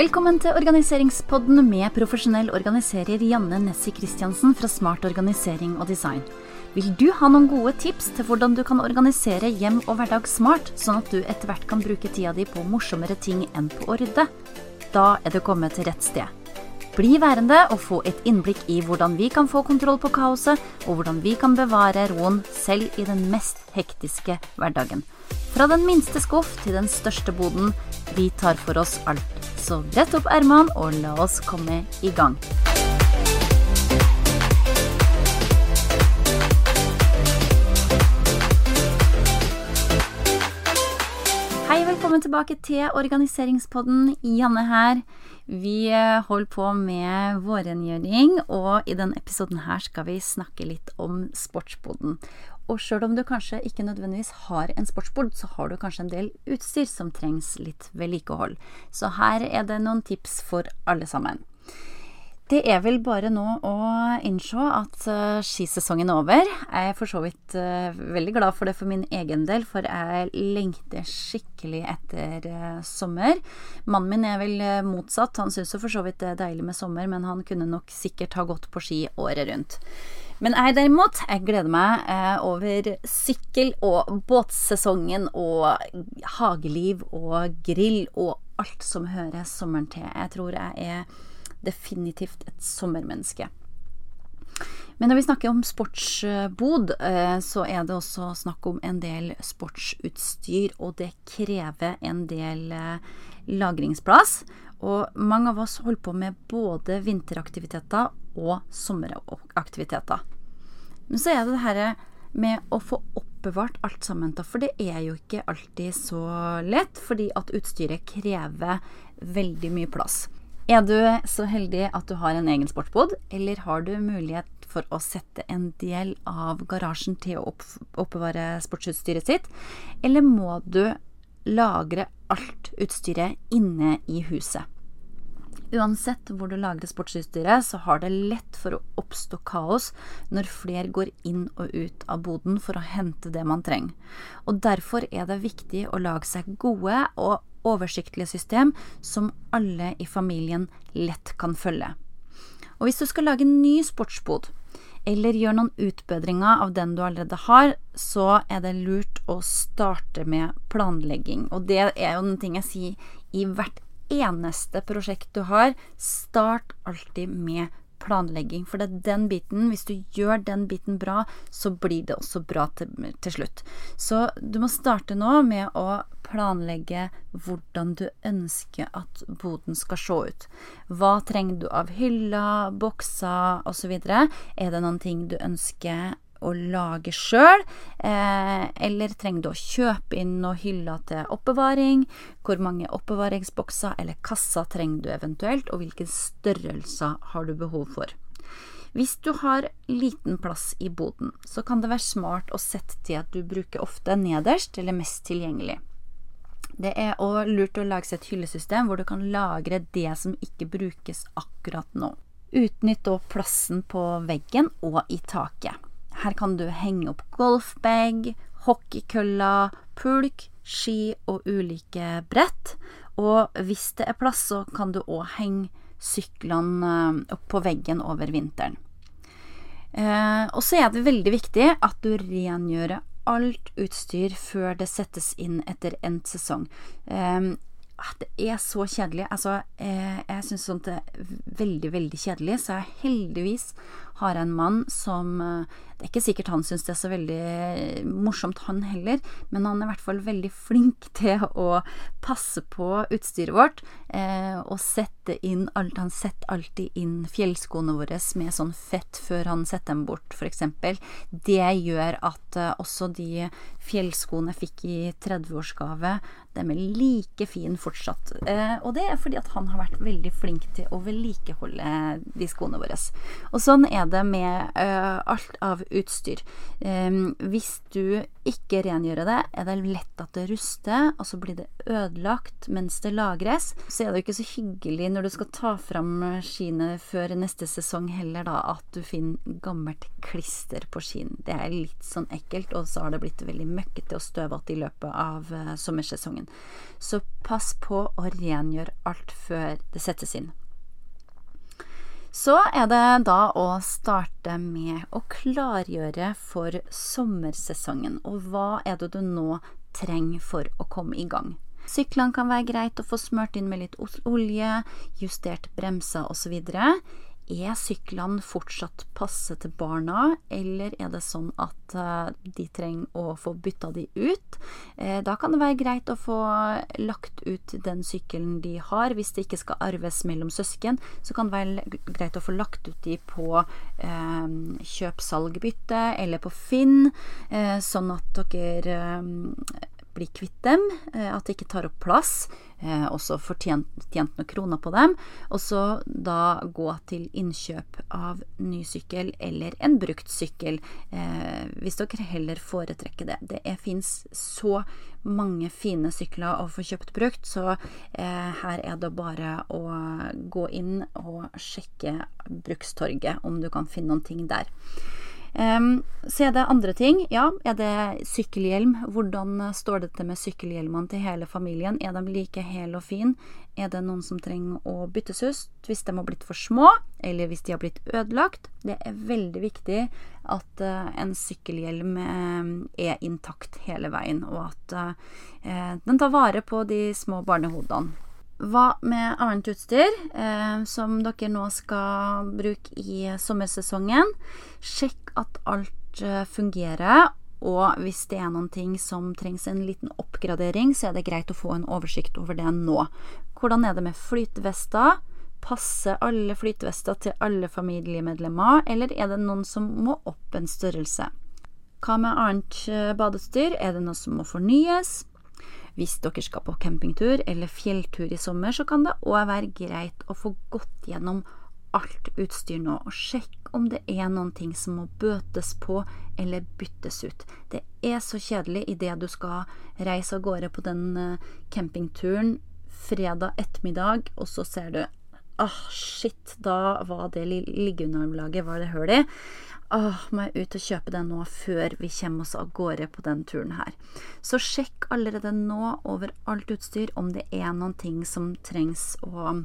Velkommen til organiseringspodden med profesjonell organiserer Janne Nessie Christiansen fra Smart organisering og design. Vil du ha noen gode tips til hvordan du kan organisere hjem og hverdag smart, sånn at du etter hvert kan bruke tida di på morsommere ting enn på å rydde? Da er du kommet til rett sted. Bli værende og få et innblikk i hvordan vi kan få kontroll på kaoset, og hvordan vi kan bevare roen selv i den mest hektiske hverdagen. Fra den minste skuff til den største boden, vi tar for oss alt. Så brett opp ermene og la oss komme i gang. Hei, velkommen tilbake til organiseringspodden. Janne her. Vi eh, holder på med vårrengjøring, og i denne episoden her skal vi snakke litt om sportsboden. Og sjøl om du kanskje ikke nødvendigvis har en sportsbord, så har du kanskje en del utstyr som trengs litt vedlikehold. Så her er det noen tips for alle sammen. Det er vel bare nå å innse at uh, skisesongen er over. Jeg er for så vidt uh, veldig glad for det for min egen del, for jeg lengter skikkelig etter uh, sommer. Mannen min er vel motsatt. Han syns for så vidt det er deilig med sommer, men han kunne nok sikkert ha gått på ski året rundt. Men jeg derimot, jeg gleder meg eh, over sykkel- og båtsesongen og hageliv og grill og alt som hører sommeren til. Jeg tror jeg er definitivt et sommermenneske. Men når vi snakker om sportsbod, eh, så er det også snakk om en del sportsutstyr, og det krever en del eh, lagringsplass. Og mange av oss holder på med både vinteraktiviteter og sommeraktiviteter. Men så er det det her med å få oppbevart alt sammen, for det er jo ikke alltid så lett, fordi at utstyret krever veldig mye plass. Er du så heldig at du har en egen sportsbod, eller har du mulighet for å sette en del av garasjen til å oppbevare sportsutstyret sitt, eller må du lagre alt utstyret inne i huset? Uansett hvor du lagrer sportsutstyret, så har det lett for å oppstå kaos når flere går inn og ut av boden for å hente det man trenger. Og derfor er det viktig å lage seg gode og oversiktlige system som alle i familien lett kan følge. Og hvis du skal lage en ny sportsbod, eller gjøre noen utbedringer av den du allerede har, så er det lurt å starte med planlegging. Og det er jo den ting jeg sier i hvert eneste prosjekt du har, start alltid med planlegging. For det er den biten, hvis du gjør den biten bra, så blir det også bra til, til slutt. Så du må starte nå med å planlegge hvordan du ønsker at boden skal se ut. Hva trenger du av hyller, bokser osv.? Er det noen ting du ønsker å lage sjøl, eh, eller trenger du å kjøpe inn noen hyller til oppbevaring? Hvor mange oppbevaringsbokser eller kasser trenger du eventuelt, og hvilke størrelser har du behov for? Hvis du har liten plass i boden, så kan det være smart å sette til at du bruker ofte nederst eller mest tilgjengelig. Det er òg lurt å lage seg et hyllesystem hvor du kan lagre det som ikke brukes akkurat nå. Utnytt da plassen på veggen og i taket. Her kan du henge opp golfbag, hockeykøller, pulk, ski og ulike brett. Og hvis det er plass, så kan du òg henge syklene eh, opp på veggen over vinteren. Eh, og så er det veldig viktig at du rengjører alt utstyr før det settes inn etter endt sesong. Eh, det er så kjedelig. Altså, eh, jeg syns sånt er veldig, veldig kjedelig, så jeg heldigvis har en mann som eh, Det er ikke sikkert han syns det er så veldig morsomt, han heller, men han er i hvert fall veldig flink til å passe på utstyret vårt eh, og sette inn alt. Han setter alltid inn fjellskoene våre med sånn fett før han setter dem bort, f.eks. Det gjør at eh, også de fjellskoene jeg fikk i 30-årsgave, de er like fine fortsatt. Eh, og det er fordi at han har vært veldig flink til å vedlikeholde de skoene våre. Og sånn er det det med uh, alt av utstyr. Um, hvis du ikke rengjør det, er det lett at det ruster, og så blir det ødelagt mens det lagres. Så er det jo ikke så hyggelig når du skal ta fram skiene før neste sesong heller, da, at du finner gammelt klister på skien. Det er litt sånn ekkelt, og så har det blitt veldig møkkete og støvete i løpet av uh, sommersesongen. Så pass på å rengjøre alt før det settes inn. Så er det da å starte med å klargjøre for sommersesongen. Og hva er det du nå trenger for å komme i gang? Syklene kan være greit å få smurt inn med litt olje, justert bremser osv. Er syklene fortsatt passe til barna, eller er det sånn at uh, de trenger å få bytta de ut? Eh, da kan det være greit å få lagt ut den sykkelen de har. Hvis det ikke skal arves mellom søsken, så kan det være greit å få lagt ut de på eh, kjøp-salg-bytte eller på Finn, eh, sånn at dere eh, bli kvitt dem, eh, at det ikke tar opp plass, eh, og så får tjent, noen kroner på dem. Og så da gå til innkjøp av ny sykkel eller en brukt sykkel, eh, hvis dere heller foretrekker det. Det fins så mange fine sykler å få kjøpt brukt, så her er det bare å gå inn og sjekke Brukstorget om du kan finne noen ting der. Um, så er det andre ting. Ja, er det sykkelhjelm? Hvordan står det til med sykkelhjelmene til hele familien? Er de like hele og fine? Er det noen som trenger å byttes ut hvis de har blitt for små, eller hvis de har blitt ødelagt? Det er veldig viktig at uh, en sykkelhjelm uh, er intakt hele veien, og at uh, den tar vare på de små barnehodene. Hva med annet utstyr eh, som dere nå skal bruke i sommersesongen? Sjekk at alt eh, fungerer, og hvis det er noen ting som trengs en liten oppgradering, så er det greit å få en oversikt over det nå. Hvordan er det med flytevester? Passer alle flytevester til alle familiemedlemmer, eller er det noen som må opp en størrelse? Hva med annet badestyr? Er det noe som må fornyes? Hvis dere skal på campingtur eller fjelltur i sommer, så kan det òg være greit å få gått gjennom alt utstyr nå, og sjekke om det er noen ting som må bøtes på eller byttes ut. Det er så kjedelig idet du skal reise av gårde på den eh, campingturen fredag ettermiddag, og så ser du ah, shit, da var det liggeunderlaget var det hull i. Åh, må jeg ut og kjøpe det nå før vi kommer oss av gårde på den turen her. Så sjekk allerede nå over alt utstyr om det er noen ting som trengs å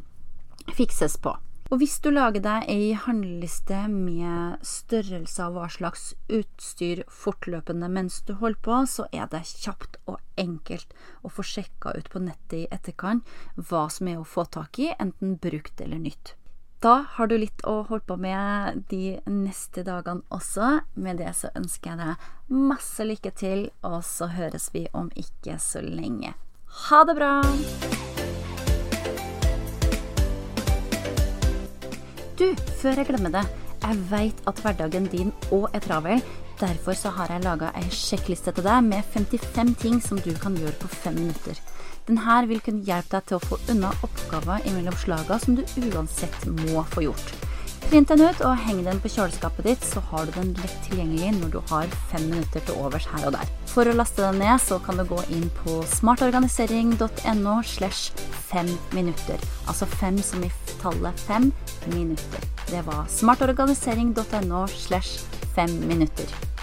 fikses på. Og hvis du lager deg ei handleliste med størrelse av hva slags utstyr fortløpende mens du holder på, så er det kjapt og enkelt å få sjekka ut på nettet i etterkant hva som er å få tak i, enten brukt eller nytt. Da har du litt å holde på med de neste dagene også. Med det så ønsker jeg deg masse lykke til, og så høres vi om ikke så lenge. Ha det bra! Du, før jeg glemmer det. Jeg veit at hverdagen din òg er travel. Derfor så har jeg laga ei sjekkliste til deg med 55 ting som du kan gjøre på fem minutter. Denne vil kunne hjelpe deg til å få unna oppgaver imellom slaga som du uansett må få gjort. Print den ut og heng den på kjøleskapet ditt, så har du den lett tilgjengelig når du har fem minutter til overs her og der. For å laste den ned, så kan du gå inn på smartorganisering.no slash fem minutter. Altså fem som i tallet fem minutter. Det var smartorganisering.no slash fem minutter.